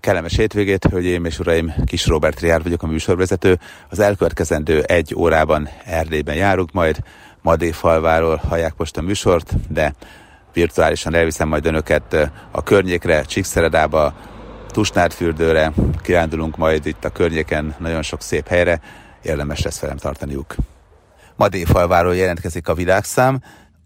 Kellemes hétvégét, hölgyeim és uraim, Kis Robert Riár vagyok a műsorvezető. Az elkövetkezendő egy órában Erdélyben járunk, majd Madéfalváról hallják most a műsort, de virtuálisan elviszem majd önöket a környékre, Csíkszeredába, Tusnádfürdőre, kirándulunk majd itt a környéken nagyon sok szép helyre, érdemes lesz velem tartaniuk. Madéfalváról jelentkezik a világszám,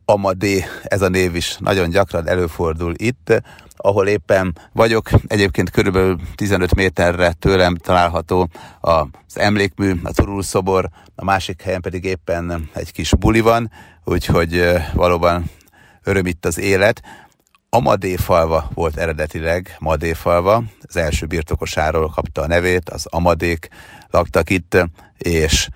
Amadé, ez a név is nagyon gyakran előfordul itt, ahol éppen vagyok. Egyébként körülbelül 15 méterre tőlem található az emlékmű, a Turul szobor, a másik helyen pedig éppen egy kis buli van, úgyhogy valóban öröm itt az élet. Amadéfalva volt eredetileg, Madéfalva, az első birtokosáról kapta a nevét, az Amadék laktak itt, és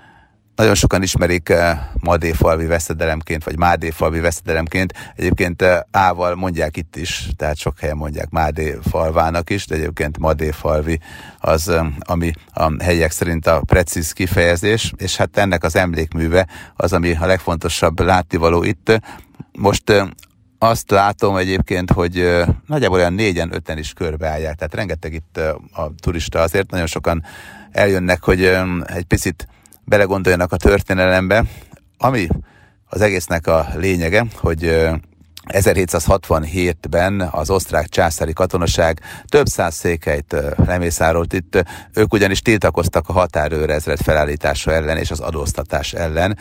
nagyon sokan ismerik eh, Madéfalvi veszedelemként, vagy Mádéfalvi veszedelemként. Egyébként eh, Ával mondják itt is, tehát sok helyen mondják Mádéfalvának is, de egyébként Madéfalvi az, eh, ami a helyiek szerint a precíz kifejezés, és hát ennek az emlékműve az, ami a legfontosabb látnivaló itt. Most azt látom egyébként, hogy nagyjából olyan négyen, öten is körbeállják, tehát rengeteg itt a turista, azért nagyon sokan eljönnek, hogy egy picit belegondoljanak a történelembe, ami az egésznek a lényege, hogy 1767-ben az osztrák császári katonaság több száz székelyt lemészárolt itt. Ők ugyanis tiltakoztak a határőrezred felállítása ellen és az adóztatás ellen,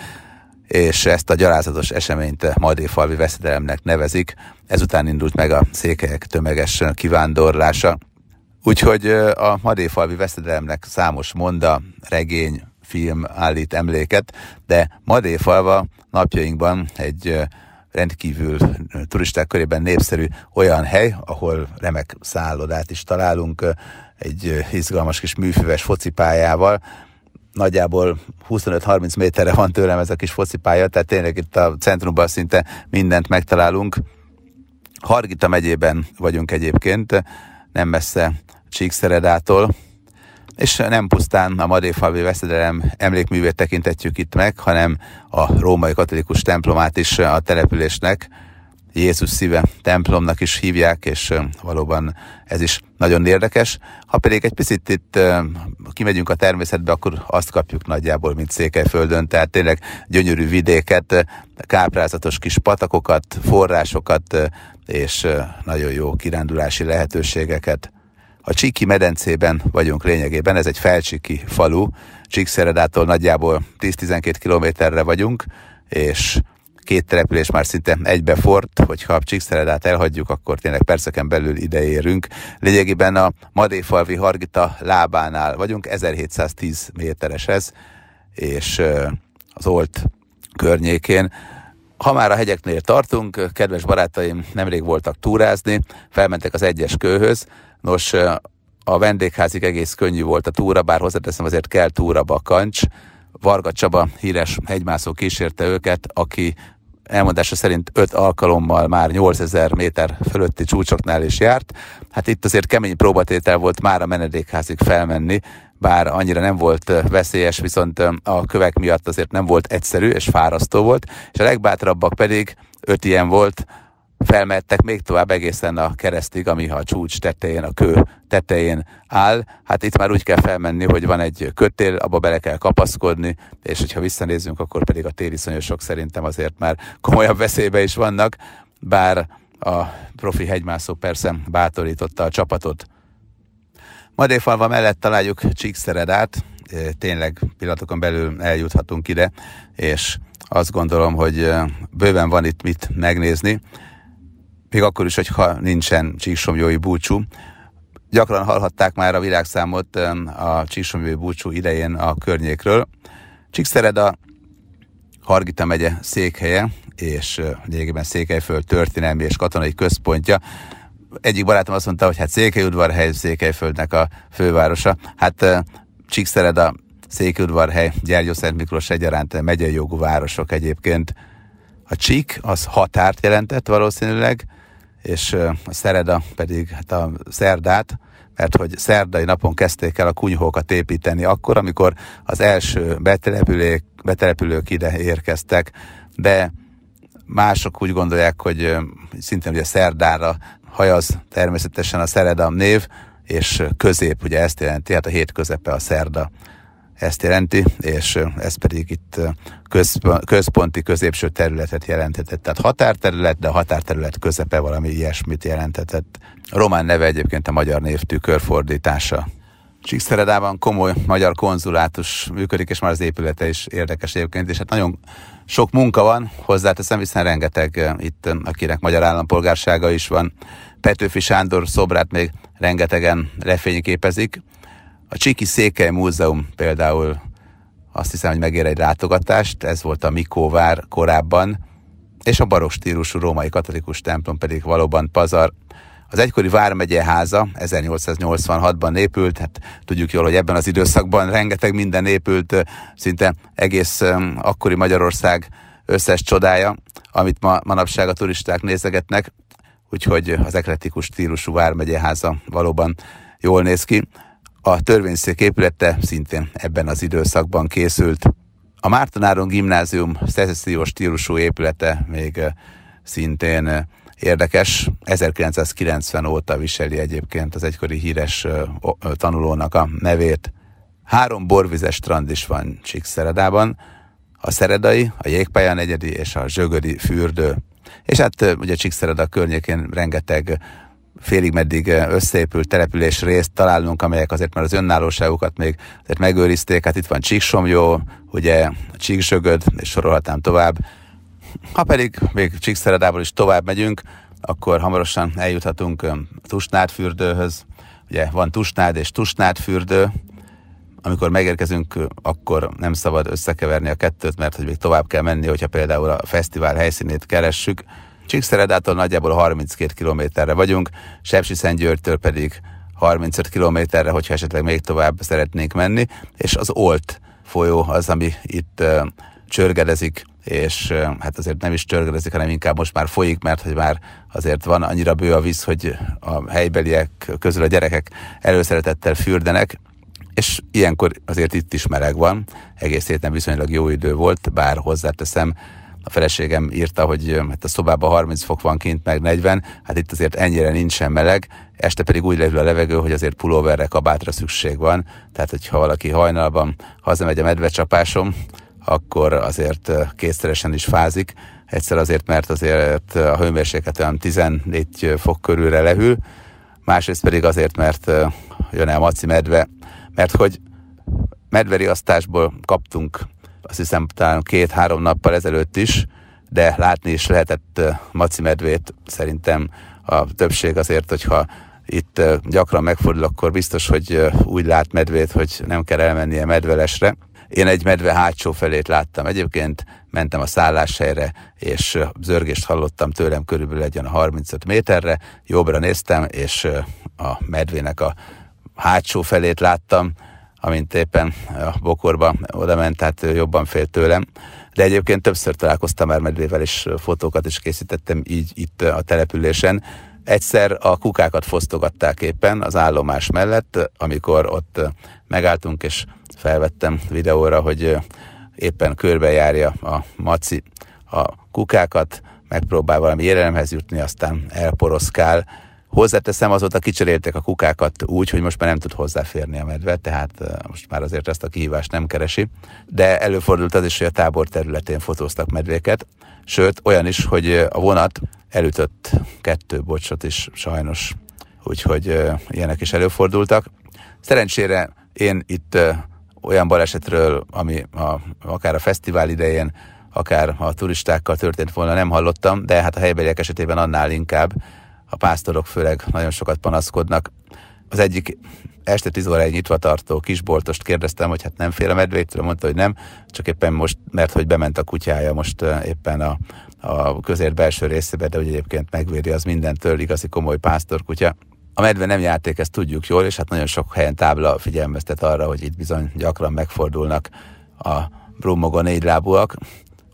és ezt a gyalázatos eseményt Madéfalvi veszedelemnek nevezik. Ezután indult meg a székelyek tömeges kivándorlása. Úgyhogy a Madéfalvi veszedelemnek számos monda, regény, film állít emléket, de Madéfalva napjainkban egy rendkívül turisták körében népszerű olyan hely, ahol remek szállodát is találunk, egy izgalmas kis műfüves focipályával, nagyjából 25-30 méterre van tőlem ez a kis focipálya, tehát tényleg itt a centrumban szinte mindent megtalálunk. Hargita megyében vagyunk egyébként, nem messze Csíkszeredától, és nem pusztán a Madéfalvi veszedelem emlékművét tekintetjük itt meg, hanem a római katolikus templomát is a településnek, Jézus szíve templomnak is hívják, és valóban ez is nagyon érdekes. Ha pedig egy picit itt kimegyünk a természetbe, akkor azt kapjuk nagyjából, mint Székelyföldön, tehát tényleg gyönyörű vidéket, káprázatos kis patakokat, forrásokat, és nagyon jó kirándulási lehetőségeket. A Csiki medencében vagyunk lényegében, ez egy felcsiki falu, Csíkszeredától nagyjából 10-12 kilométerre vagyunk, és két település már szinte egybefort, hogyha a Csíkszeredát elhagyjuk, akkor tényleg perceken belül ideérünk. Lényegében a Madéfalvi Hargita lábánál vagyunk, 1710 méteres ez, és az Olt környékén. Ha már a hegyeknél tartunk, kedves barátaim nemrég voltak túrázni, felmentek az egyes kőhöz, Nos, a vendégházig egész könnyű volt a túra, bár hozzáteszem azért kell túra bakancs. Varga Csaba híres hegymászó kísérte őket, aki elmondása szerint öt alkalommal már 8000 méter fölötti csúcsoknál is járt. Hát itt azért kemény próbatétel volt már a menedékházig felmenni, bár annyira nem volt veszélyes, viszont a kövek miatt azért nem volt egyszerű és fárasztó volt, és a legbátrabbak pedig öt ilyen volt, felmettek még tovább egészen a keresztig, ami a csúcs tetején, a kő tetején áll. Hát itt már úgy kell felmenni, hogy van egy kötél, abba bele kell kapaszkodni, és hogyha visszanézzünk, akkor pedig a téliszonyosok szerintem azért már komolyabb veszélybe is vannak, bár a profi hegymászó persze bátorította a csapatot. Madéfalva mellett találjuk Csíkszeredát, tényleg pillanatokon belül eljuthatunk ide, és azt gondolom, hogy bőven van itt mit megnézni még akkor is, hogyha nincsen csíksomjói búcsú. Gyakran hallhatták már a világszámot a csíksomjói búcsú idején a környékről. Csíkszereda Hargita megye székhelye, és lényegében Székelyföld történelmi és katonai központja. Egyik barátom azt mondta, hogy hát Székelyudvarhely Székelyföldnek a fővárosa. Hát Csíkszereda, Székelyudvarhely, Gyergyó Szent Miklós egyaránt megyei jogú városok egyébként. A Csík az határt jelentett valószínűleg, és a Szereda pedig hát a szerdát, mert hogy szerdai napon kezdték el a kunyhókat építeni akkor, amikor az első betelepülők, betelepülők ide érkeztek, de mások úgy gondolják, hogy szintén ugye szerdára hajaz természetesen a Szereda név, és közép, ugye ezt jelenti, hát a hét közepe a szerda ezt jelenti, és ez pedig itt központi, középső területet jelentetett. Tehát határterület, de a határterület közepe valami ilyesmit jelentetett. A román neve egyébként a magyar név tükörfordítása. Csíkszeredában komoly magyar konzulátus működik, és már az épülete is érdekes egyébként, és hát nagyon sok munka van, hozzáteszem, hiszen rengeteg itt, akinek magyar állampolgársága is van. Petőfi Sándor szobrát még rengetegen lefényképezik, a Csiki Székely Múzeum például azt hiszem, hogy megér egy látogatást, ez volt a Mikóvár korábban, és a barokk stílusú római katolikus templom pedig valóban pazar. Az egykori Vármegye háza 1886-ban épült, hát tudjuk jól, hogy ebben az időszakban rengeteg minden épült, szinte egész akkori Magyarország összes csodája, amit ma, manapság a turisták nézegetnek, úgyhogy az ekletikus stílusú Vármegye háza valóban jól néz ki. A törvényszék épülete szintén ebben az időszakban készült. A Mártonáron gimnázium szecessziós stílusú épülete még szintén érdekes. 1990 óta viseli egyébként az egykori híres tanulónak a nevét. Három borvizes strand is van Csíkszeredában, a Szeredai, a Jégpálya negyedi és a Zsögödi fürdő. És hát ugye Csíkszereda környékén rengeteg félig meddig összeépült település részt találnunk, amelyek azért már az önállóságukat még azért megőrizték. Hát itt van Csíksomjó, ugye Csíksögöd, és sorolhatnám tovább. Ha pedig még Csíkszeredából is tovább megyünk, akkor hamarosan eljuthatunk Tusnád fürdőhöz. Ugye van Tusnád és Tusnád fürdő, amikor megérkezünk, akkor nem szabad összekeverni a kettőt, mert hogy még tovább kell menni, hogyha például a fesztivál helyszínét keressük, Csíkszeredától nagyjából 32 kilométerre vagyunk, Sepsiszentgyörgytől pedig 35 kilométerre, hogyha esetleg még tovább szeretnénk menni, és az Olt folyó az, ami itt csörgedezik, és hát azért nem is csörgedezik, hanem inkább most már folyik, mert hogy már azért van annyira bő a víz, hogy a helybeliek közül a gyerekek előszeretettel fürdenek, és ilyenkor azért itt is meleg van, egész héten viszonylag jó idő volt, bár hozzáteszem, a feleségem írta, hogy hát a szobában 30 fok van kint, meg 40, hát itt azért ennyire nincsen meleg, este pedig úgy levül a levegő, hogy azért pulóverre, kabátra szükség van, tehát hogyha valaki hajnalban hazamegy a medvecsapásom, akkor azért kétszeresen is fázik, egyszer azért, mert azért a hőmérséklet olyan 14 fok körülre lehűl, másrészt pedig azért, mert jön el maci medve, mert hogy medveriasztásból kaptunk azt hiszem talán két-három nappal ezelőtt is, de látni is lehetett maci medvét. Szerintem a többség azért, hogyha itt gyakran megfordul, akkor biztos, hogy úgy lát medvét, hogy nem kell elmennie medvelesre. Én egy medve hátsó felét láttam. Egyébként mentem a szálláshelyre, és zörgést hallottam tőlem körülbelül egy 35 méterre. Jobbra néztem, és a medvének a hátsó felét láttam amint éppen a bokorba oda ment, tehát jobban fél tőlem. De egyébként többször találkoztam már medvével, és fotókat is készítettem így itt a településen. Egyszer a kukákat fosztogatták éppen az állomás mellett, amikor ott megálltunk, és felvettem videóra, hogy éppen körbejárja a maci a kukákat, megpróbál valami élelemhez jutni, aztán elporoszkál, Hozzáteszem, azóta kicseréltek a kukákat úgy, hogy most már nem tud hozzáférni a medve, tehát most már azért ezt a kihívást nem keresi. De előfordult az is, hogy a tábor területén fotóztak medvéket, sőt olyan is, hogy a vonat elütött kettő bocsot is sajnos, úgyhogy ilyenek is előfordultak. Szerencsére én itt olyan balesetről, ami a, akár a fesztivál idején, akár a turistákkal történt volna, nem hallottam, de hát a helybeliek esetében annál inkább, a pásztorok főleg nagyon sokat panaszkodnak. Az egyik este 10 óráig nyitva tartó kisboltost kérdeztem, hogy hát nem fél a medvétől, mondta, hogy nem, csak éppen most, mert hogy bement a kutyája most éppen a, a közért belső részébe, de hogy egyébként megvédi az mindentől, igazi komoly pásztorkutya. A medve nem játék, ezt tudjuk jól, és hát nagyon sok helyen tábla figyelmeztet arra, hogy itt bizony gyakran megfordulnak a brummogó négylábúak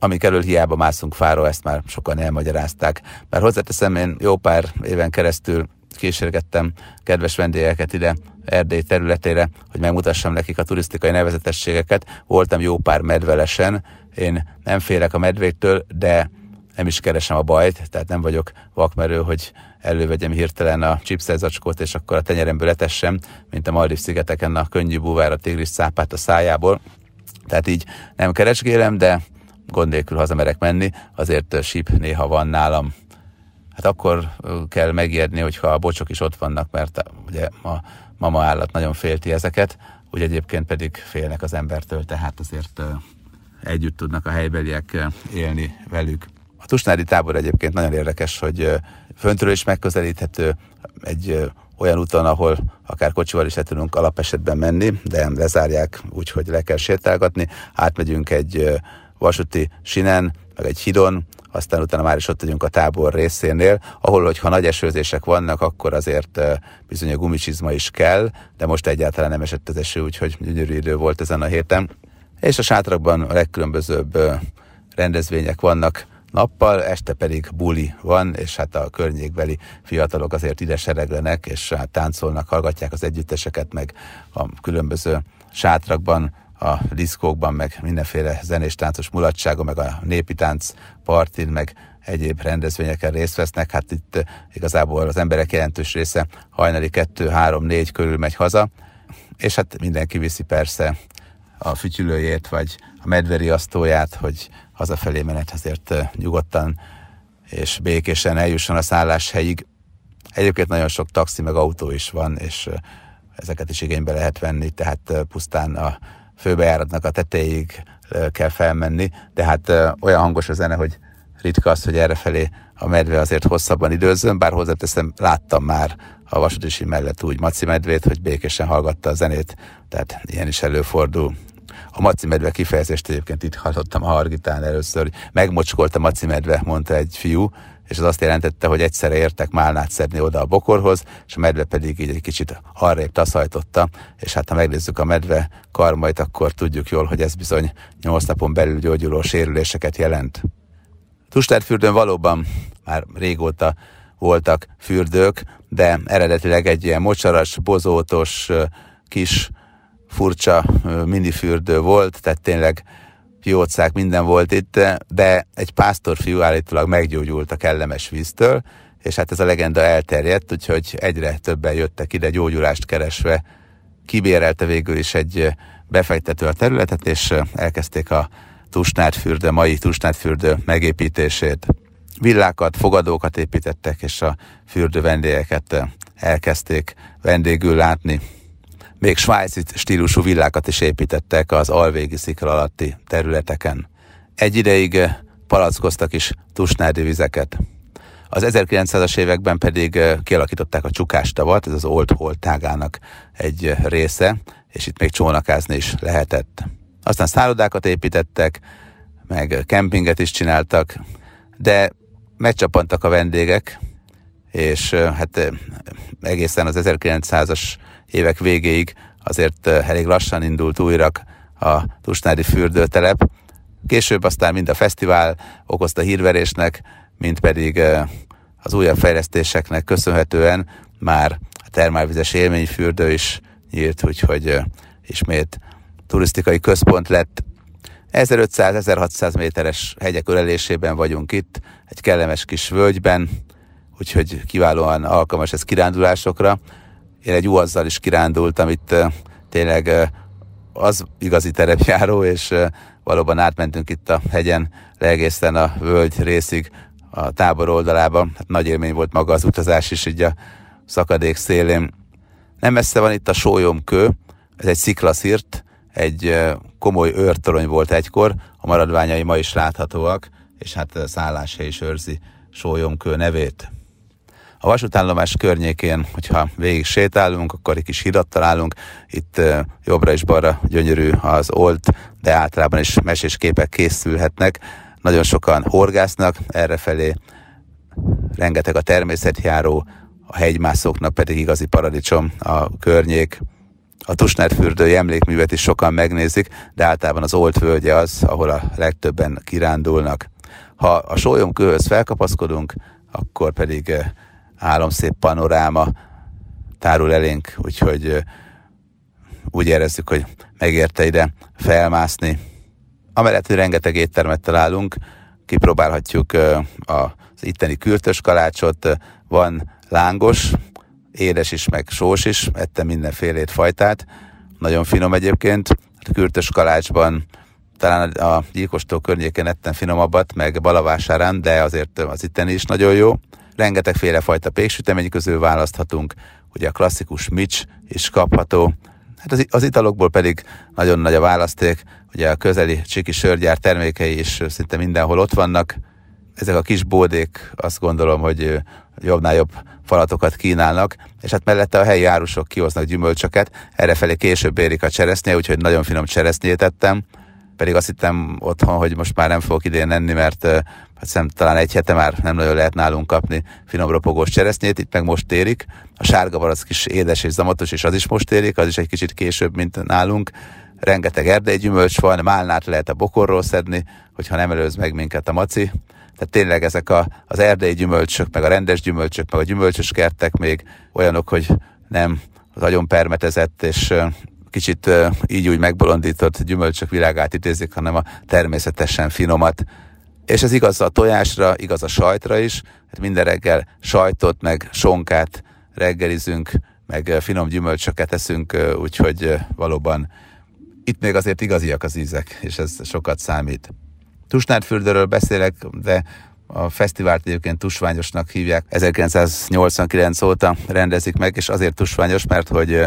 amik elől hiába mászunk fáról, ezt már sokan elmagyarázták. Mert hozzáteszem, én jó pár éven keresztül kísérgettem kedves vendégeket ide Erdély területére, hogy megmutassam nekik a turisztikai nevezetességeket. Voltam jó pár medvelesen, én nem félek a medvéktől, de nem is keresem a bajt, tehát nem vagyok vakmerő, hogy elővegyem hirtelen a chipszacskót, és akkor a tenyeremből etessem, mint a Maldiv szigeteken a könnyű búvár a tigris szápát a szájából. Tehát így nem keresgélem, de gond nélkül hazamerek menni, azért síp néha van nálam. Hát akkor kell megijedni, hogyha a bocsok is ott vannak, mert ugye a mama állat nagyon félti ezeket, úgy egyébként pedig félnek az embertől, tehát azért együtt tudnak a helybeliek élni velük. A Tusnádi tábor egyébként nagyon érdekes, hogy föntről is megközelíthető, egy olyan úton, ahol akár kocsival is le tudunk alapesetben menni, de lezárják úgy, hogy le kell sétálgatni. Átmegyünk egy vasúti sinen, meg egy hidon, aztán utána már is ott vagyunk a tábor részénél, ahol, hogyha nagy esőzések vannak, akkor azért bizony a gumicsizma is kell, de most egyáltalán nem esett az eső, úgyhogy gyönyörű idő volt ezen a héten. És a sátrakban a legkülönbözőbb rendezvények vannak, nappal, este pedig buli van, és hát a környékbeli fiatalok azért ide sereglenek, és hát táncolnak, hallgatják az együtteseket, meg a különböző sátrakban, a diszkókban, meg mindenféle zenés táncos mulatsága, meg a népi tánc partin, meg egyéb rendezvényeken részt vesznek. Hát itt igazából az emberek jelentős része hajnali 2-3-4 körül megy haza, és hát mindenki viszi persze a fütyülőjét, vagy a medveriasztóját, hogy hazafelé menet azért nyugodtan és békésen eljusson a szálláshelyig. Egyébként nagyon sok taxi meg autó is van, és ezeket is igénybe lehet venni, tehát pusztán a főbejáratnak a tetejéig kell felmenni, de hát olyan hangos a zene, hogy ritka az, hogy errefelé a medve azért hosszabban időzön, bár hozzáteszem, láttam már a vasútisi mellett úgy maci medvét, hogy békésen hallgatta a zenét, tehát ilyen is előfordul. A maci medve kifejezést egyébként itt hallottam a Hargitán először, hogy megmocskolt a maci medve, mondta egy fiú, és az azt jelentette, hogy egyszerre értek málnát szedni oda a bokorhoz, és a medve pedig így egy kicsit arrébb taszajtotta, és hát ha megnézzük a medve karmait, akkor tudjuk jól, hogy ez bizony 8 napon belül gyógyuló sérüléseket jelent. Tustárfürdőn valóban már régóta voltak fürdők, de eredetileg egy ilyen mocsaras, bozótos, kis furcsa minifürdő volt, tehát tényleg piócák, minden volt itt, de egy pásztorfiú állítólag meggyógyult a kellemes víztől, és hát ez a legenda elterjedt, úgyhogy egyre többen jöttek ide gyógyulást keresve. Kibérelte végül is egy befektető a területet, és elkezdték a Tusnádfürdő, mai Tusnádfürdő megépítését. Villákat, fogadókat építettek, és a fürdő vendégeket elkezdték vendégül látni. Még svájci stílusú villákat is építettek az alvégi szikla alatti területeken. Egy ideig eh, palackoztak is tusnádi vizeket. Az 1900-as években pedig eh, kialakították a csukástavat, ez az Old Hall tágának egy eh, része, és itt még csónakázni is lehetett. Aztán szállodákat építettek, meg kempinget is csináltak, de megcsapantak a vendégek, és hát egészen az 1900-as évek végéig azért eh, elég lassan indult újra a Tusnádi fürdőtelep. Később aztán mind a fesztivál okozta hírverésnek, mint pedig eh, az újabb fejlesztéseknek köszönhetően már a termálvizes élményfürdő is nyílt, úgyhogy eh, ismét turisztikai központ lett. 1500-1600 méteres hegyek ölelésében vagyunk itt, egy kellemes kis völgyben, úgyhogy kiválóan alkalmas ez kirándulásokra. Én egy uazzal is kirándultam, itt tényleg az igazi terepjáró, és valóban átmentünk itt a hegyen, le a völgy részig a tábor oldalába. Hát nagy élmény volt maga az utazás is, így a szakadék szélén. Nem messze van itt a sólyomkő, ez egy sziklaszírt, egy komoly őrtorony volt egykor, a maradványai ma is láthatóak, és hát szálláshely is őrzi sólyomkő nevét. A vasútállomás környékén, hogyha végig sétálunk, akkor egy kis hidat találunk, itt jobbra és balra gyönyörű az olt, de általában is mesés képek készülhetnek. Nagyon sokan horgásznak errefelé, rengeteg a természetjáró, a hegymászóknak pedig igazi paradicsom a környék. A Tusnerfürdői emlékművet is sokan megnézik, de általában az Olt völgye az, ahol a legtöbben kirándulnak. Ha a sólyomkőhöz felkapaszkodunk, akkor pedig álomszép panoráma tárul elénk, úgyhogy úgy érezzük, hogy megérte ide felmászni. Amellett, hogy rengeteg éttermet találunk, kipróbálhatjuk az itteni kürtös kalácsot, van lángos, édes is, meg sós is, ettem mindenfélét fajtát, nagyon finom egyébként, a kürtös kalácsban talán a gyilkostó környéken ettem finomabbat, meg Balavásárán, de azért az itteni is nagyon jó. Rengeteg fajta péksütemény közül választhatunk, ugye a klasszikus mics is kapható, Hát az, az italokból pedig nagyon nagy a választék, ugye a közeli csiki sörgyár termékei is szinte mindenhol ott vannak. Ezek a kis bódék azt gondolom, hogy jobbnál jobb falatokat kínálnak, és hát mellette a helyi árusok kihoznak gyümölcsöket, errefelé később érik a cseresznye, úgyhogy nagyon finom cseresznyét ettem, pedig azt hittem otthon, hogy most már nem fogok idén enni, mert hát szem, talán egy hete már nem nagyon lehet nálunk kapni finom ropogós cseresznyét, itt meg most érik. A sárga barack kis édes és zamatos, és az is most érik, az is egy kicsit később, mint nálunk. Rengeteg erdei gyümölcs van, málnát lehet a bokorról szedni, hogyha nem előz meg minket a maci. Tehát tényleg ezek a, az erdei gyümölcsök, meg a rendes gyümölcsök, meg a gyümölcsös kertek még olyanok, hogy nem nagyon permetezett, és kicsit így úgy megbolondított gyümölcsök világát idézik, hanem a természetesen finomat. És ez igaz a tojásra, igaz a sajtra is, hát minden reggel sajtot, meg sonkát reggelizünk, meg finom gyümölcsöket eszünk, úgyhogy valóban itt még azért igaziak az ízek, és ez sokat számít. Tusnádfürdőről beszélek, de a fesztivált egyébként tusványosnak hívják. 1989 óta rendezik meg, és azért tusványos, mert hogy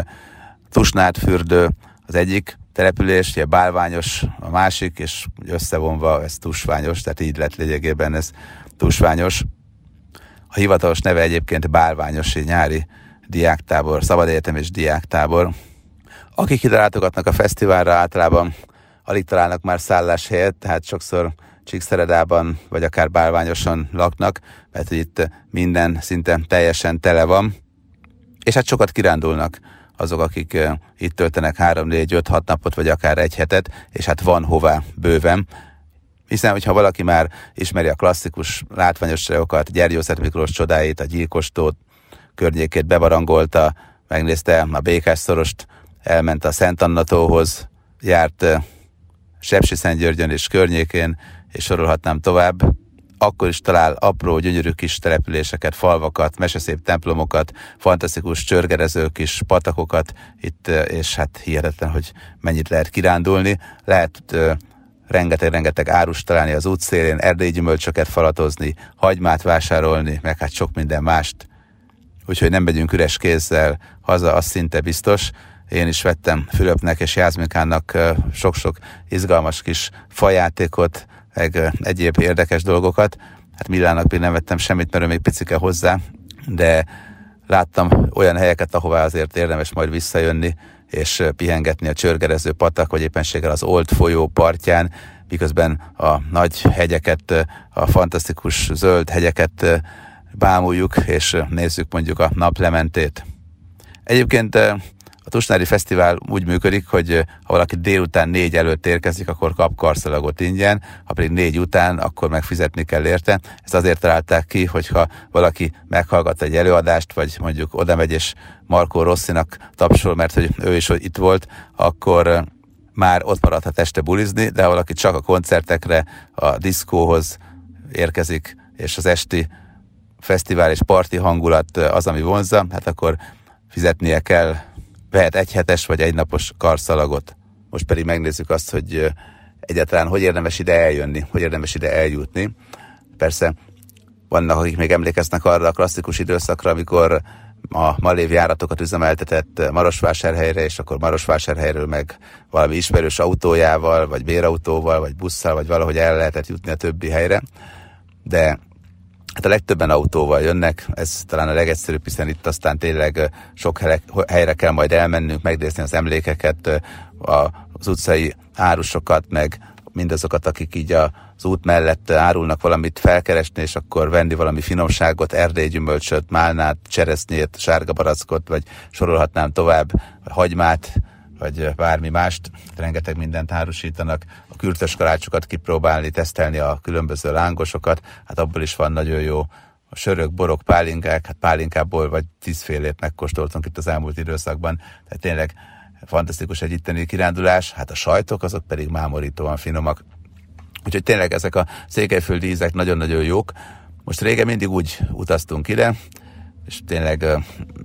Tusnádfürdő az egyik település, ugye Bálványos a másik, és összevonva ez Tusványos, tehát így lett lényegében ez Tusványos. A hivatalos neve egyébként Bálványosi nyári diáktábor, szabad és diáktábor. Akik ide látogatnak a fesztiválra, általában alig találnak már szálláshelyet, tehát sokszor Csíkszeredában, vagy akár Bálványoson laknak, mert itt minden szinte teljesen tele van, és hát sokat kirándulnak azok, akik itt töltenek 3, 4, 5, 6 napot, vagy akár egy hetet, és hát van hová bőven. Hiszen, hogyha valaki már ismeri a klasszikus látványosságokat, Gyergyószert Miklós csodáit, a gyilkostót, környékét bebarangolta, megnézte a Békás szorost, elment a Szent Annatóhoz, járt Sepsi-Szentgyörgyön és környékén, és sorolhatnám tovább, akkor is talál apró, gyönyörű kis településeket, falvakat, meseszép templomokat, fantasztikus csörgerező kis patakokat itt, és hát hihetetlen, hogy mennyit lehet kirándulni. Lehet rengeteg-rengeteg árus találni az útszélén, erdélyi gyümölcsöket falatozni, hagymát vásárolni, meg hát sok minden mást. Úgyhogy nem megyünk üres kézzel haza, az szinte biztos. Én is vettem Fülöpnek és Jászminkának sok-sok izgalmas kis fajátékot, meg egyéb érdekes dolgokat. Hát Milának még nem vettem semmit, mert ő még picike hozzá, de láttam olyan helyeket, ahová azért érdemes majd visszajönni, és pihengetni a csörgerező patak, vagy éppenséggel az Old folyó partján, miközben a nagy hegyeket, a fantasztikus zöld hegyeket bámuljuk, és nézzük mondjuk a naplementét. Egyébként a Tusnári Fesztivál úgy működik, hogy ha valaki délután négy előtt érkezik, akkor kap karszalagot ingyen, ha pedig négy után, akkor megfizetni kell érte. Ezt azért találták ki, hogyha valaki meghallgat egy előadást, vagy mondjuk oda megy és Markó Rosszinak tapsol, mert hogy ő is hogy itt volt, akkor már ott maradhat este bulizni, de ha valaki csak a koncertekre, a diszkóhoz érkezik, és az esti fesztivál és parti hangulat az, ami vonzza, hát akkor fizetnie kell vehet egyhetes vagy egynapos karszalagot. Most pedig megnézzük azt, hogy egyáltalán hogy érdemes ide eljönni, hogy érdemes ide eljutni. Persze vannak, akik még emlékeznek arra a klasszikus időszakra, amikor a Malév járatokat üzemeltetett Marosvásárhelyre, és akkor Marosvásárhelyről meg valami ismerős autójával, vagy bérautóval, vagy busszal, vagy valahogy el lehetett jutni a többi helyre. De Hát a legtöbben autóval jönnek, ez talán a legegyszerűbb, hiszen itt aztán tényleg sok helyre kell majd elmennünk, megnézni az emlékeket, az utcai árusokat, meg mindazokat, akik így az út mellett árulnak valamit felkeresni, és akkor venni valami finomságot, erdélygyümölcsöt, málnát, cseresznyét, sárga barackot, vagy sorolhatnám tovább, hagymát, vagy bármi mást, rengeteg mindent árusítanak, a kürtös kalácsokat kipróbálni, tesztelni a különböző lángosokat, hát abból is van nagyon jó. A sörök, borok, pálinkák, hát pálinkából vagy tízfélét megkóstoltunk itt az elmúlt időszakban, tehát tényleg fantasztikus egy itteni kirándulás, hát a sajtok azok pedig mámorítóan finomak. Úgyhogy tényleg ezek a székelyföldi ízek nagyon-nagyon jók. Most régen mindig úgy utaztunk ide, és tényleg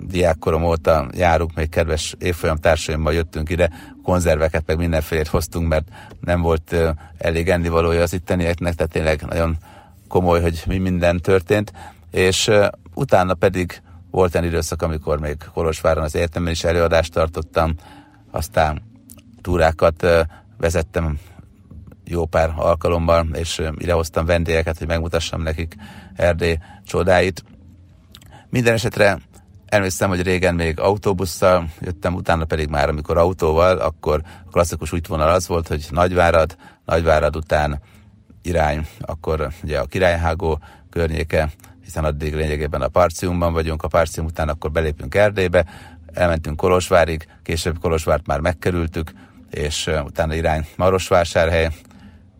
diákkorom óta járunk, még kedves évfolyam társaimmal jöttünk ide, konzerveket meg mindenfélét hoztunk, mert nem volt elég ennivalója az ittenieknek, tehát tényleg nagyon komoly, hogy mi minden történt, és utána pedig volt egy időszak, amikor még Kolosváron az értelemben is előadást tartottam, aztán túrákat vezettem jó pár alkalommal, és idehoztam vendégeket, hogy megmutassam nekik Erdély csodáit. Minden esetre emlékszem, hogy régen még autóbusszal jöttem, utána pedig már, amikor autóval, akkor a klasszikus útvonal az volt, hogy Nagyvárad, Nagyvárad után irány, akkor ugye a Királyhágó környéke, hiszen addig lényegében a Parciumban vagyunk, a Parcium után akkor belépünk Erdélybe, elmentünk Kolosvárig, később Kolosvárt már megkerültük, és utána irány Marosvásárhely,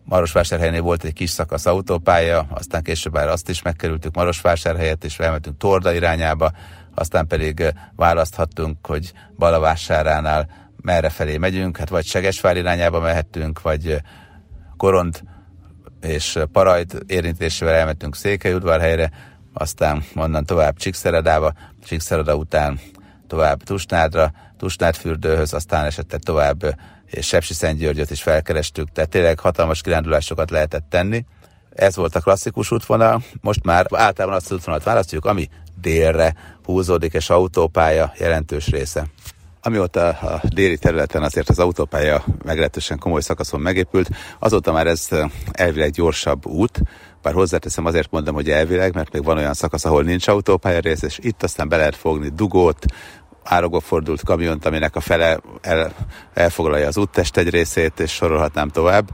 Marosvásárhelynél volt egy kis szakasz autópálya, aztán később már azt is megkerültük Marosvásárhelyet, és elmentünk Torda irányába, aztán pedig választhattunk, hogy Balavásáránál merre felé megyünk, hát vagy Segesvár irányába mehettünk, vagy Koront és Parajt érintésével elmentünk Székelyudvarhelyre, aztán onnan tovább Csíkszeredába, Csíkszereda után tovább Tusnádra, Tusnádfürdőhöz, aztán esetleg tovább és Sepsi Szentgyörgyöt is felkerestük, tehát tényleg hatalmas kirándulásokat lehetett tenni. Ez volt a klasszikus útvonal, most már általában azt az útvonalat választjuk, ami délre húzódik, és autópálya jelentős része. Amióta a déli területen azért az autópálya meglehetősen komoly szakaszon megépült, azóta már ez elvileg gyorsabb út, bár hozzáteszem azért mondom, hogy elvileg, mert még van olyan szakasz, ahol nincs autópálya rész, és itt aztán be lehet fogni dugót, árokba fordult kamiont, aminek a fele el, elfoglalja az úttest egy részét, és sorolhatnám tovább.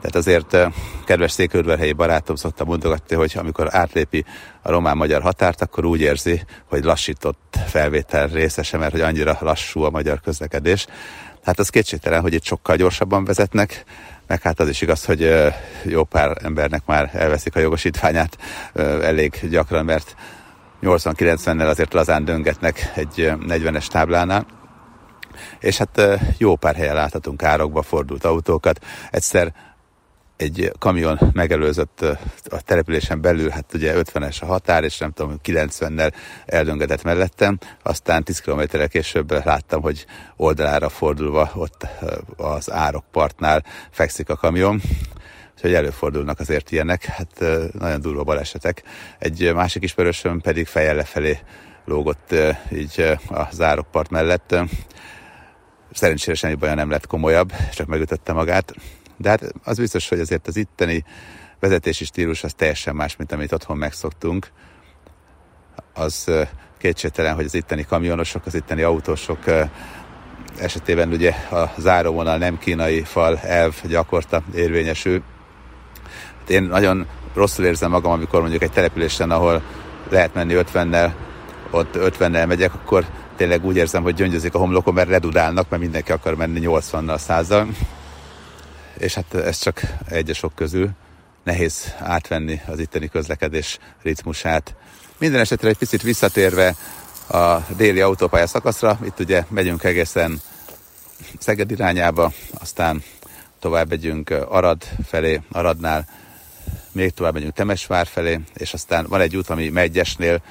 Tehát azért kedves székörverhelyi barátom szokta mondogatni, hogy amikor átlépi a román-magyar határt, akkor úgy érzi, hogy lassított felvétel részese, mert hogy annyira lassú a magyar közlekedés. Hát az kétségtelen, hogy itt sokkal gyorsabban vezetnek, meg hát az is igaz, hogy jó pár embernek már elveszik a jogosítványát elég gyakran, mert 80-90-nel azért lazán döngetnek egy 40-es táblánál. És hát jó pár helyen láthatunk árokba fordult autókat. Egyszer egy kamion megelőzött a településen belül, hát ugye 50-es a határ, és nem tudom, 90-nel eldöngetett mellettem, aztán 10 kilométerrel később láttam, hogy oldalára fordulva ott az árokpartnál fekszik a kamion, Úgyhogy előfordulnak azért ilyenek, hát nagyon durva balesetek. Egy másik ismerősöm pedig fejjel lefelé lógott így a zárokpart mellett. Szerencsére semmi baja nem lett komolyabb, csak megütötte magát. De hát az biztos, hogy azért az itteni vezetési stílus az teljesen más, mint amit otthon megszoktunk. Az kétségtelen, hogy az itteni kamionosok, az itteni autósok esetében ugye a záróvonal nem kínai fal elv gyakorta érvényesül, én nagyon rosszul érzem magam, amikor mondjuk egy településen, ahol lehet menni 50-nel, ott 50-nel megyek, akkor tényleg úgy érzem, hogy gyöngyözik a homlokom, mert redudálnak, mert mindenki akar menni 80-nal, 100 És hát ez csak egyesok közül. Nehéz átvenni az itteni közlekedés ritmusát. Minden esetre egy picit visszatérve a déli autópálya szakaszra, itt ugye megyünk egészen Szeged irányába, aztán tovább megyünk Arad felé, Aradnál még tovább megyünk Temesvár felé, és aztán van egy út, ami Megyesnél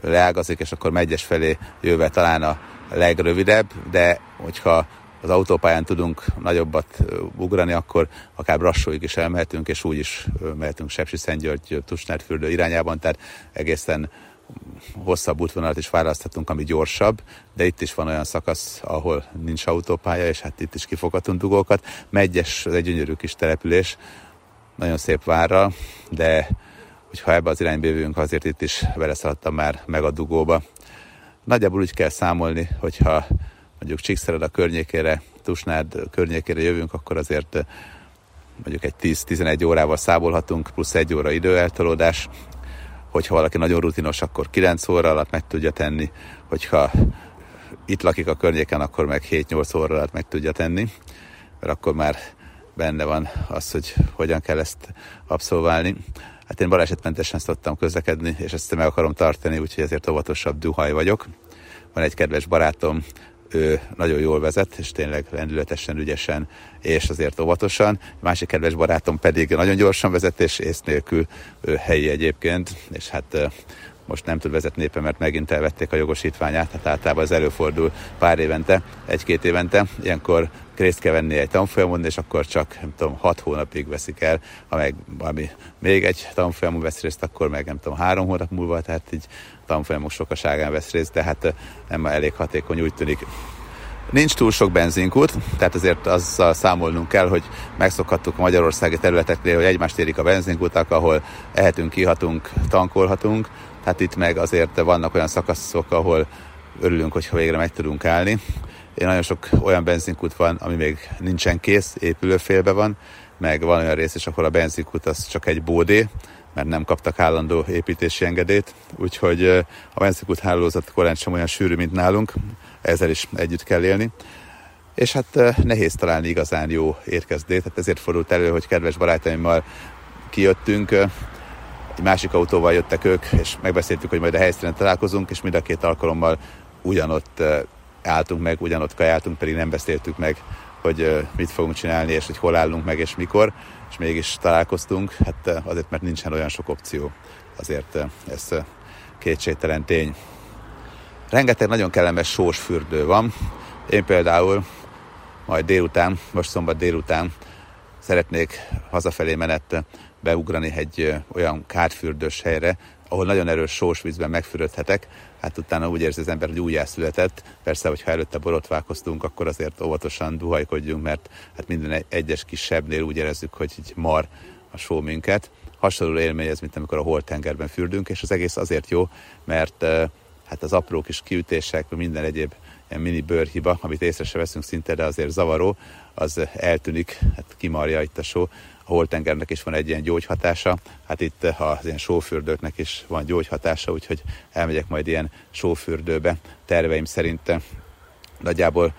leágazik, és akkor Megyes felé jöve talán a legrövidebb, de hogyha az autópályán tudunk nagyobbat ugrani, akkor akár Brassóig is elmehetünk, és úgy is mehetünk Sepsi Szentgyörgy, Tusnádfürdő irányában, tehát egészen hosszabb útvonalat is választhatunk, ami gyorsabb, de itt is van olyan szakasz, ahol nincs autópálya, és hát itt is kifoghatunk dugókat. Megyes, ez egy gyönyörű kis település, nagyon szép várra, de hogyha ebbe az irányba jövünk, azért itt is beleszaladtam már meg a dugóba. Nagyjából úgy kell számolni, hogyha mondjuk Csíkszered a környékére, Tusnád környékére jövünk, akkor azért mondjuk egy 10-11 órával számolhatunk, plusz egy óra időeltolódás. Hogyha valaki nagyon rutinos, akkor 9 óra alatt meg tudja tenni, hogyha itt lakik a környéken, akkor meg 7-8 óra alatt meg tudja tenni, mert akkor már benne van az, hogy hogyan kell ezt abszolválni. Hát én balesetmentesen szoktam közlekedni, és ezt meg akarom tartani, úgyhogy ezért óvatosabb duhaj vagyok. Van egy kedves barátom, ő nagyon jól vezet, és tényleg lendületesen, ügyesen, és azért óvatosan. Másik kedves barátom pedig nagyon gyorsan vezet, és ész nélkül ő helyi egyébként, és hát most nem tud vezetni éppen, mert megint elvették a jogosítványát, tehát általában ez előfordul pár évente, egy-két évente, ilyenkor részt kell venni egy tanfolyamon, és akkor csak, nem tudom, hat hónapig veszik el, ha meg valami még egy tanfolyamon vesz részt, akkor meg nem tudom, három hónap múlva, tehát így tanfolyamok sokaságán vesz részt, de hát nem elég hatékony, úgy tűnik. Nincs túl sok benzinkút, tehát azért azzal számolnunk kell, hogy megszokhattuk a magyarországi területeknél, hogy egymást érik a benzinkutak, ahol ehetünk, kihatunk, tankolhatunk, hát itt meg azért vannak olyan szakaszok, ahol örülünk, hogyha végre meg tudunk állni. Én nagyon sok olyan benzinkút van, ami még nincsen kész, épülőfélbe van, meg van olyan rész is, ahol a benzinkút az csak egy bódé, mert nem kaptak állandó építési engedélyt, úgyhogy a benzinkút hálózat korán sem olyan sűrű, mint nálunk, ezzel is együtt kell élni. És hát nehéz találni igazán jó érkezdét, tehát ezért fordult elő, hogy kedves barátaimmal kijöttünk, egy másik autóval jöttek ők, és megbeszéltük, hogy majd a helyszínen találkozunk, és mind a két alkalommal ugyanott álltunk meg, ugyanott kajáltunk, pedig nem beszéltük meg, hogy mit fogunk csinálni, és hogy hol állunk meg, és mikor, és mégis találkoztunk, hát azért, mert nincsen olyan sok opció. Azért ez kétségtelen tény. Rengeteg nagyon kellemes sós fürdő van. Én például majd délután, most szombat délután szeretnék hazafelé menet beugrani egy olyan kárfürdős helyre, ahol nagyon erős sós vízben megfürödhetek, hát utána úgy érzi az ember, hogy újjászületett. Persze, hogyha előtte borotválkoztunk, akkor azért óvatosan duhajkodjunk, mert hát minden egyes kis sebnél úgy érezzük, hogy így mar a só minket. Hasonló élmény ez, mint amikor a holtengerben fürdünk, és az egész azért jó, mert hát az apró kis kiütések, minden egyéb ilyen mini bőrhiba, amit észre se veszünk szinte, de azért zavaró, az eltűnik, hát kimarja itt a só. A holtengernek is van egy ilyen gyógyhatása, hát itt az ilyen sófürdőknek is van gyógyhatása, úgyhogy elmegyek majd ilyen sófürdőbe. Terveim szerint nagyjából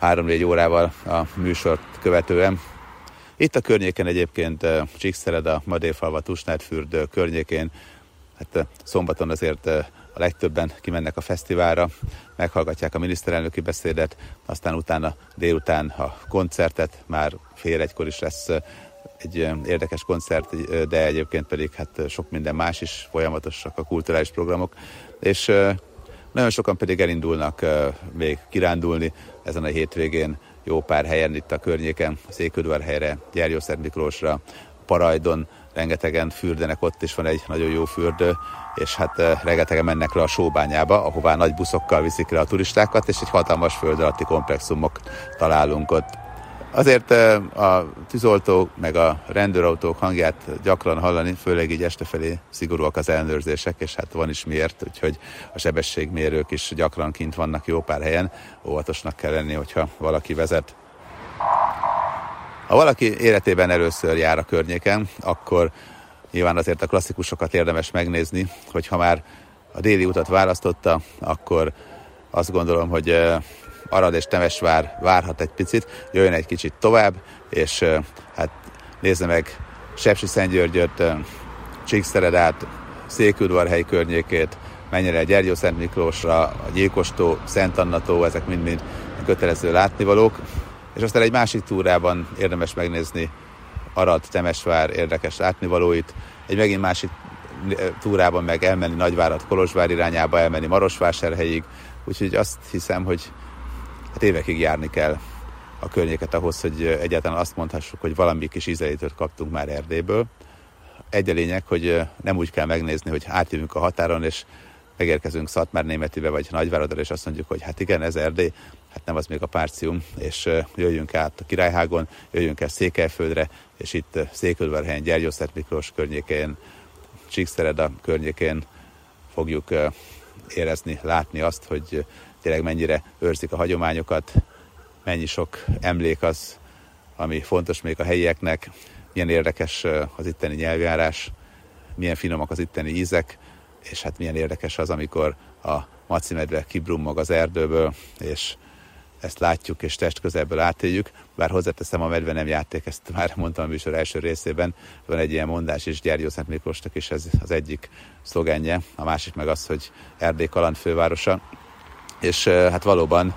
3-4 órával a műsort követően. Itt a környéken egyébként Csíkszered, a Madéfalva, Tusnád fürdő környékén, hát szombaton azért a legtöbben kimennek a fesztiválra, meghallgatják a miniszterelnöki beszédet, aztán utána délután a koncertet, már fél egykor is lesz egy érdekes koncert, de egyébként pedig hát sok minden más is, folyamatosak a kulturális programok, és nagyon sokan pedig elindulnak még kirándulni ezen a hétvégén, jó pár helyen itt a környéken, helyre, Gyergyószert Miklósra, Parajdon, rengetegen fürdenek, ott is van egy nagyon jó fürdő, és hát rengetegen mennek le a sóbányába, ahová nagy buszokkal viszik le a turistákat, és egy hatalmas föld alatti komplexumok találunk ott. Azért a tűzoltók meg a rendőrautók hangját gyakran hallani, főleg így este felé szigorúak az ellenőrzések, és hát van is miért, úgyhogy a sebességmérők is gyakran kint vannak jó pár helyen, óvatosnak kell lenni, hogyha valaki vezet. Ha valaki életében először jár a környéken, akkor nyilván azért a klasszikusokat érdemes megnézni, hogy ha már a déli utat választotta, akkor azt gondolom, hogy Arad és Temesvár várhat egy picit, jöjjön egy kicsit tovább, és hát nézze meg Sepsi Szentgyörgyöt, Csíkszeredát, Székudvarhely környékét, el Gyergyó Szent Miklósra, a Gyilkostó, Szent Annató, ezek mind-mind kötelező látnivalók, és aztán egy másik túrában érdemes megnézni Arad, Temesvár érdekes látnivalóit, egy megint másik túrában meg elmenni Nagyvárad, Kolozsvár irányába, elmenni Marosvásárhelyig, úgyhogy azt hiszem, hogy hát évekig járni kell a környéket ahhoz, hogy egyáltalán azt mondhassuk, hogy valami kis ízelítőt kaptunk már Erdélyből. Egy a lényeg, hogy nem úgy kell megnézni, hogy átjövünk a határon, és megérkezünk Szatmár Németibe vagy Nagyváradra, és azt mondjuk, hogy hát igen, ez Erdély, hát nem az még a párcium, és jöjjünk át a Királyhágon, jöjjünk el Székelyföldre, és itt Székülverhelyen, Gyergyószert Miklós környékén, Csíkszereda környékén fogjuk érezni, látni azt, hogy tényleg mennyire őrzik a hagyományokat, mennyi sok emlék az, ami fontos még a helyieknek, milyen érdekes az itteni nyelvjárás, milyen finomak az itteni ízek, és hát milyen érdekes az, amikor a macimedve kibrummog az erdőből, és ezt látjuk és test közelből átéljük, bár hozzáteszem, a medve nem játék, ezt már mondtam a műsor első részében, van egy ilyen mondás is Gyergyó Szent Miklósnak, és ez az egyik szlogenje, a másik meg az, hogy Erdély kaland fővárosa, és hát valóban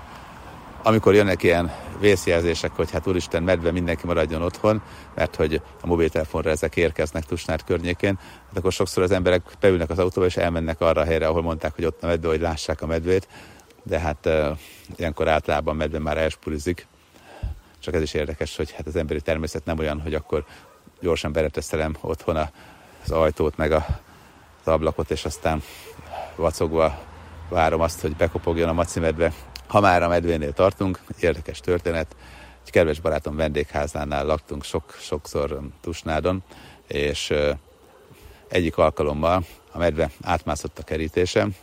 amikor jönnek ilyen vészjelzések, hogy hát úristen, medve mindenki maradjon otthon, mert hogy a mobiltelefonra ezek érkeznek Tusnár környékén, hát akkor sokszor az emberek beülnek az autóba és elmennek arra a helyre, ahol mondták, hogy ott a medve, hogy lássák a medvét, de hát uh, ilyenkor általában medve már elspurizik. Csak ez is érdekes, hogy hát az emberi természet nem olyan, hogy akkor gyorsan beretesztelem otthon az ajtót, meg a, az ablakot, és aztán vacogva várom azt, hogy bekopogjon a maci medve. Ha már a medvénél tartunk, érdekes történet, egy kedves barátom vendégházánál laktunk sok, sokszor um, Tusnádon, és egyik alkalommal a medve átmászott a kerítésem,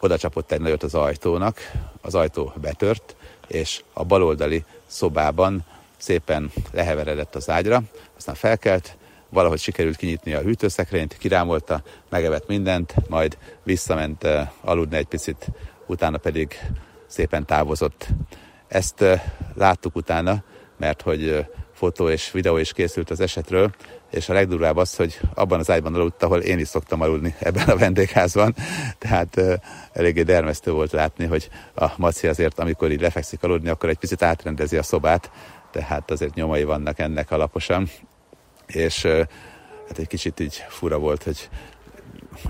oda csapott egy nagyot az ajtónak, az ajtó betört, és a baloldali szobában szépen leheveredett az ágyra, aztán felkelt, valahogy sikerült kinyitni a hűtőszekrényt, kirámolta, megevett mindent, majd visszament aludni egy picit, utána pedig szépen távozott. Ezt láttuk utána, mert hogy fotó és videó is készült az esetről, és a legdurvább az, hogy abban az ágyban aludt, ahol én is szoktam aludni ebben a vendégházban, tehát uh, eléggé dermesztő volt látni, hogy a Maci azért, amikor így lefekszik aludni, akkor egy picit átrendezi a szobát, tehát azért nyomai vannak ennek alaposan, és hát egy kicsit így fura volt, hogy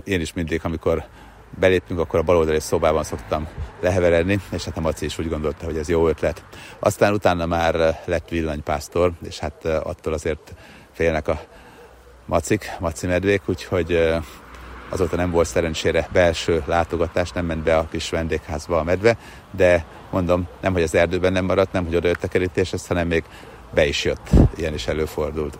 én is mindig, amikor belépünk, akkor a baloldali szobában szoktam leheveredni, és hát a Maci is úgy gondolta, hogy ez jó ötlet. Aztán utána már lett villanypásztor, és hát attól azért félnek a macik, maci medvék, úgyhogy azóta nem volt szerencsére belső látogatás, nem ment be a kis vendégházba a medve, de mondom, nem, hogy az erdőben nem maradt, nem, hogy oda jött a kerítéshez, hanem még be is jött, ilyen is előfordult.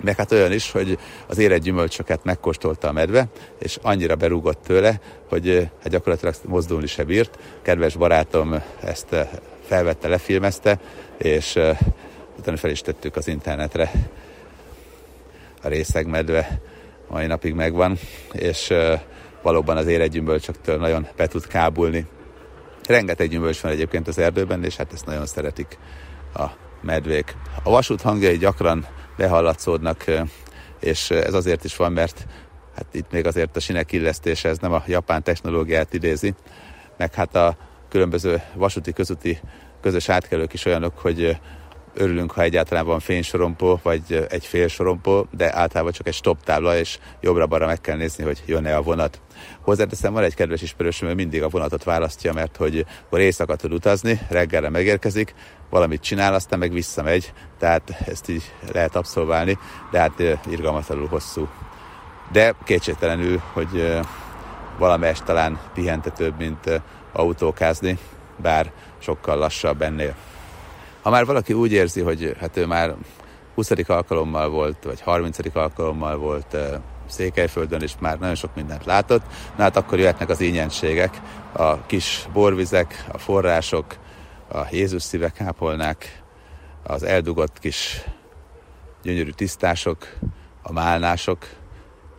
Meg hát olyan is, hogy az érett gyümölcsöket megkóstolta a medve, és annyira berúgott tőle, hogy hát gyakorlatilag mozdulni se bírt. Kedves barátom ezt felvette, lefilmezte, és utána fel is tettük az internetre. A részegmedve mai napig megvan, és valóban az gyümölcsöktől nagyon be tud kábulni. Rengeteg gyümölcs van egyébként az erdőben, és hát ezt nagyon szeretik a medvék. A vasút hangjai gyakran behallatszódnak, és ez azért is van, mert hát itt még azért a sinek illesztése, ez nem a japán technológiát idézi, meg hát a különböző vasúti közúti közös átkelők is olyanok, hogy örülünk, ha egyáltalán van fénysorompó, vagy egy fél sorompó, de általában csak egy stop tábla, és jobbra-balra meg kell nézni, hogy jön-e a vonat. Hozzáteszem, van egy kedves ismerősöm, ő mindig a vonatot választja, mert hogy akkor éjszaka tud utazni, reggelre megérkezik, valamit csinál, aztán meg visszamegy, tehát ezt így lehet abszolválni, de hát irgalmatlanul hosszú. De kétségtelenül, hogy valamelyest talán pihentetőbb, mint autókázni, bár sokkal lassabb ennél. Ha már valaki úgy érzi, hogy hát ő már 20. alkalommal volt, vagy 30. alkalommal volt Székelyföldön, és már nagyon sok mindent látott, na hát akkor jöhetnek az ingyenségek, a kis borvizek, a források, a Jézus szívek ápolnák, az eldugott kis gyönyörű tisztások, a málnások,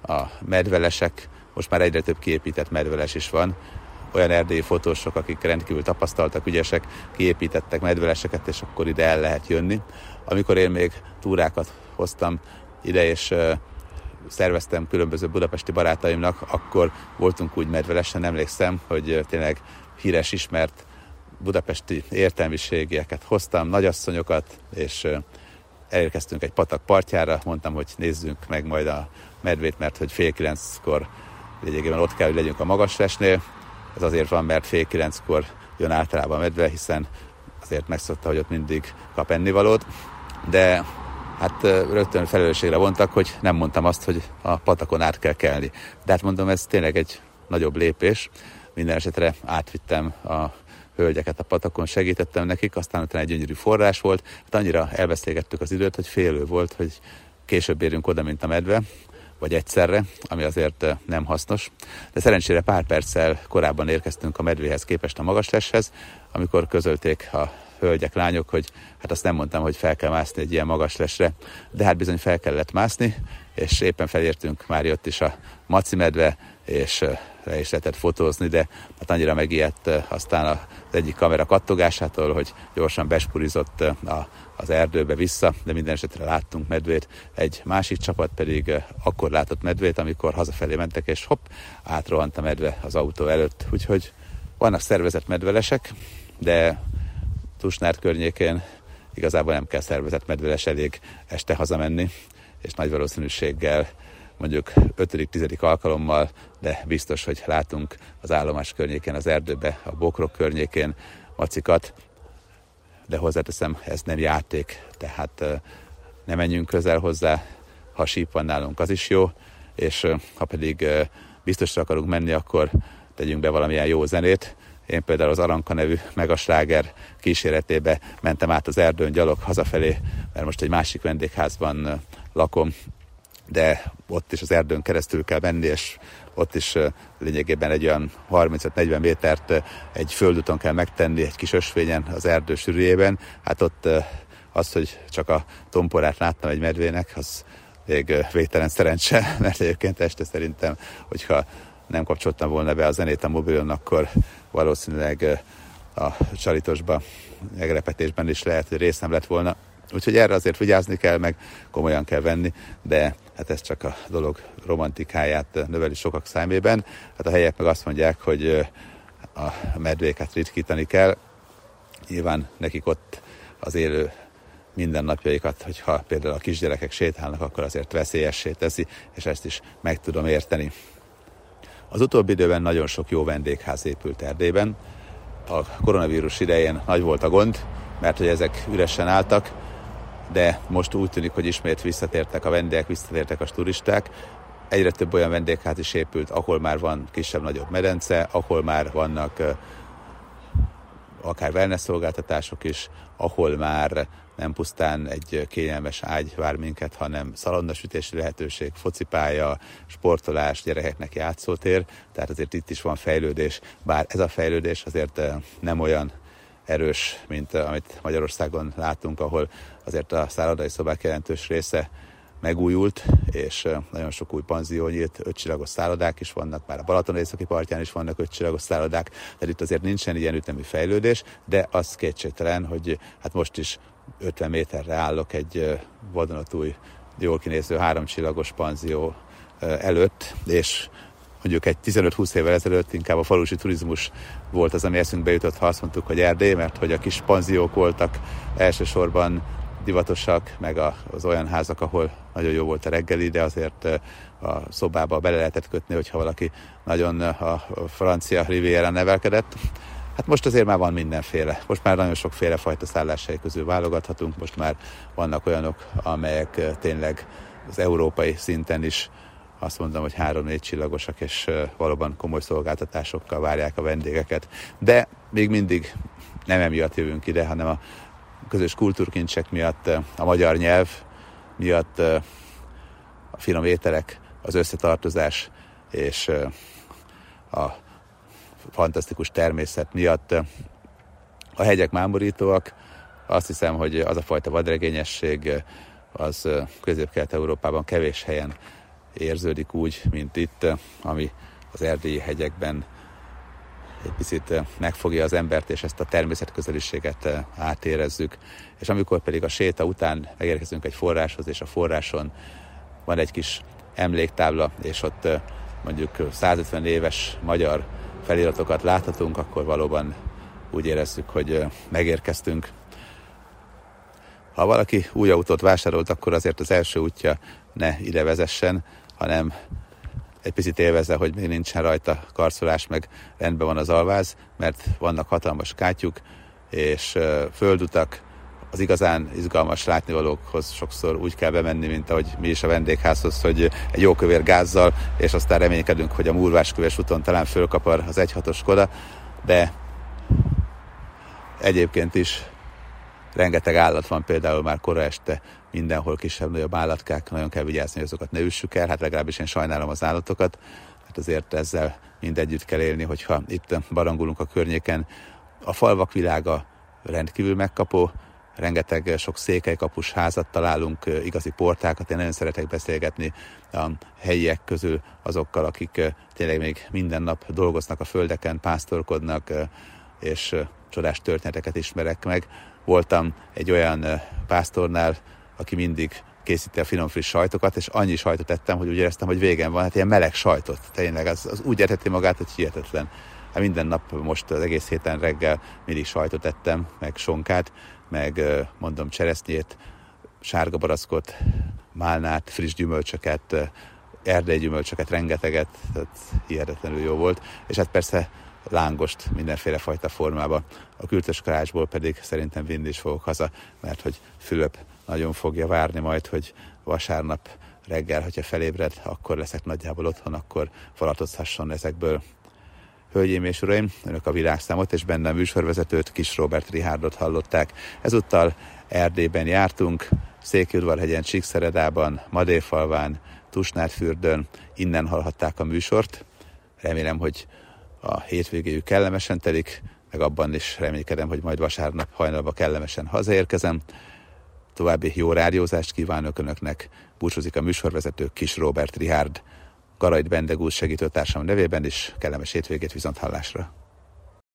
a medvelesek, most már egyre több kiépített medveles is van, olyan erdélyi fotósok, akik rendkívül tapasztaltak, ügyesek, kiépítettek medveleseket, és akkor ide el lehet jönni. Amikor én még túrákat hoztam ide, és szerveztem különböző budapesti barátaimnak, akkor voltunk úgy medvelesen, emlékszem, hogy tényleg híres, ismert budapesti értelmiségieket hoztam, nagyasszonyokat, és elérkeztünk egy patak partjára, mondtam, hogy nézzünk meg majd a medvét, mert hogy fél kilenckor lényegében ott kell, hogy legyünk a magaslesnél. Ez azért van, mert fél kilenckor jön általában medve, hiszen azért megszokta, hogy ott mindig kap ennivalót, de hát rögtön felelősségre vontak, hogy nem mondtam azt, hogy a patakon át kell kelni. De hát mondom, ez tényleg egy nagyobb lépés. Minden esetre átvittem a hölgyeket a patakon, segítettem nekik, aztán utána egy gyönyörű forrás volt. Hát annyira elvesztegettük az időt, hogy félő volt, hogy később érünk oda, mint a medve, vagy egyszerre, ami azért nem hasznos. De szerencsére pár perccel korábban érkeztünk a medvéhez képest a magasleshez, amikor közölték a hölgyek, lányok, hogy hát azt nem mondtam, hogy fel kell mászni egy ilyen magas lesre, de hát bizony fel kellett mászni, és éppen felértünk, már jött is a maci medve, és le is lehetett fotózni, de hát annyira megijedt aztán az egyik kamera kattogásától, hogy gyorsan bespurizott a, az erdőbe vissza, de minden esetre láttunk medvét. Egy másik csapat pedig akkor látott medvét, amikor hazafelé mentek, és hopp, átrohant a medve az autó előtt. Úgyhogy vannak szervezett medvelesek, de Tusnár környékén igazából nem kell szervezett medveles, elég este hazamenni, és nagy valószínűséggel mondjuk 5.-10. alkalommal, de biztos, hogy látunk az állomás környékén, az erdőbe, a bokrok környékén macikat, de hozzáteszem, ez nem játék, tehát ne menjünk közel hozzá, ha síp van nálunk, az is jó, és ha pedig biztosra akarunk menni, akkor tegyünk be valamilyen jó zenét. Én például az Aranka nevű megasláger kíséretébe mentem át az erdőn gyalog hazafelé, mert most egy másik vendégházban lakom, de ott is az erdőn keresztül kell menni, és ott is lényegében egy olyan 35-40 métert egy földúton kell megtenni, egy kis ösvényen az erdő sűrűjében. Hát ott az, hogy csak a tomporát láttam egy medvének, az még végtelen szerencse, mert egyébként este szerintem, hogyha nem kapcsoltam volna be a zenét a mobilon, akkor valószínűleg a csalitosba, megrepetésben is lehet, hogy részem lett volna. Úgyhogy erre azért vigyázni kell, meg komolyan kell venni, de hát ez csak a dolog romantikáját növeli sokak számében. Hát a helyek meg azt mondják, hogy a medvéket ritkítani kell. Nyilván nekik ott az élő mindennapjaikat, hogyha például a kisgyerekek sétálnak, akkor azért veszélyessé teszi, és ezt is meg tudom érteni. Az utóbbi időben nagyon sok jó vendégház épült Erdélyben. A koronavírus idején nagy volt a gond, mert hogy ezek üresen álltak, de most úgy tűnik, hogy ismét visszatértek a vendégek, visszatértek a turisták. Egyre több olyan vendégház is épült, ahol már van kisebb-nagyobb medence, ahol már vannak akár wellness szolgáltatások is, ahol már nem pusztán egy kényelmes ágy vár minket, hanem szalonnasütési lehetőség, focipálya, sportolás, gyerekeknek játszótér, tehát azért itt is van fejlődés, bár ez a fejlődés azért nem olyan erős, mint amit Magyarországon látunk, ahol azért a szállodai szobák jelentős része megújult, és nagyon sok új panzió nyílt, ötcsillagos szállodák is vannak, már a Balaton északi partján is vannak ötcsillagos szállodák, tehát itt azért nincsen ilyen ütemű fejlődés, de az kétségtelen, hogy hát most is 50 méterre állok egy vadonatúj, jól kinéző háromcsillagos panzió előtt, és mondjuk egy 15-20 évvel ezelőtt inkább a falusi turizmus volt az, ami eszünkbe jutott, ha azt mondtuk, hogy Erdély, mert hogy a kis panziók voltak elsősorban divatosak, meg az olyan házak, ahol nagyon jó volt a reggeli, de azért a szobába bele lehetett kötni, hogyha valaki nagyon a francia riviera nevelkedett. Hát most azért már van mindenféle. Most már nagyon sokféle fajta szálláshely közül válogathatunk, most már vannak olyanok, amelyek tényleg az európai szinten is azt mondom, hogy három-négy csillagosak, és valóban komoly szolgáltatásokkal várják a vendégeket. De még mindig nem emiatt jövünk ide, hanem a közös kultúrkincsek miatt, a magyar nyelv miatt, a finom ételek, az összetartozás és a fantasztikus természet miatt. A hegyek mámorítóak, azt hiszem, hogy az a fajta vadregényesség az közép-kelet-európában kevés helyen érződik úgy, mint itt, ami az erdélyi hegyekben egy picit megfogja az embert, és ezt a természetközeliséget átérezzük. És amikor pedig a séta után megérkezünk egy forráshoz, és a forráson van egy kis emléktábla, és ott mondjuk 150 éves magyar feliratokat láthatunk, akkor valóban úgy érezzük, hogy megérkeztünk. Ha valaki új autót vásárolt, akkor azért az első útja ne ide vezessen, hanem egy picit élvezze, hogy még nincsen rajta karcolás, meg rendben van az alváz, mert vannak hatalmas kátyuk, és földutak, az igazán izgalmas látnivalókhoz sokszor úgy kell bemenni, mint ahogy mi is a vendégházhoz, hogy egy jó kövér gázzal, és aztán reménykedünk, hogy a múlvásköves úton talán fölkapar az egyhatos koda, de egyébként is rengeteg állat van, például már kora este mindenhol kisebb-nagyobb állatkák, nagyon kell vigyázni, hogy azokat ne üssük el, hát legalábbis én sajnálom az állatokat, hát azért ezzel mind együtt kell élni, hogyha itt barangulunk a környéken. A falvak világa rendkívül megkapó, rengeteg sok székelykapus házat találunk, igazi portákat, én nagyon szeretek beszélgetni a helyiek közül azokkal, akik tényleg még minden nap dolgoznak a földeken, pásztorkodnak, és csodás történeteket ismerek meg. Voltam egy olyan pásztornál, aki mindig készíti a finom friss sajtokat, és annyi sajtot ettem, hogy úgy éreztem, hogy végem van, hát ilyen meleg sajtot, tényleg, az, az úgy eteti magát, hogy hihetetlen. Hát minden nap most az egész héten reggel mindig sajtot ettem, meg sonkát, meg mondom cseresznyét, sárga barackot, málnát, friss gyümölcsöket, erdei gyümölcsöket, rengeteget, tehát hihetetlenül jó volt. És hát persze lángost mindenféle fajta formába. A kültös karácsból pedig szerintem vinni is fogok haza, mert hogy Fülöp nagyon fogja várni majd, hogy vasárnap reggel, hogyha felébred, akkor leszek nagyjából otthon, akkor falatozhasson ezekből. Hölgyeim és uraim, önök a világszámot és benne a műsorvezetőt, Kis Robert Rihárdot hallották. Ezúttal Erdélyben jártunk, Székelyudvarhegyen, Csíkszeredában, Madéfalván, Tusnádfürdőn, innen hallhatták a műsort. Remélem, hogy a hétvégéjük kellemesen telik, meg abban is reménykedem, hogy majd vasárnap hajnalba kellemesen hazaérkezem. További jó rádiózást kívánok Önöknek. Búcsúzik a műsorvezető Kis Robert Rihárd. Garajt Bendegúz segítőtársam nevében is kellemes hétvégét viszont hallásra.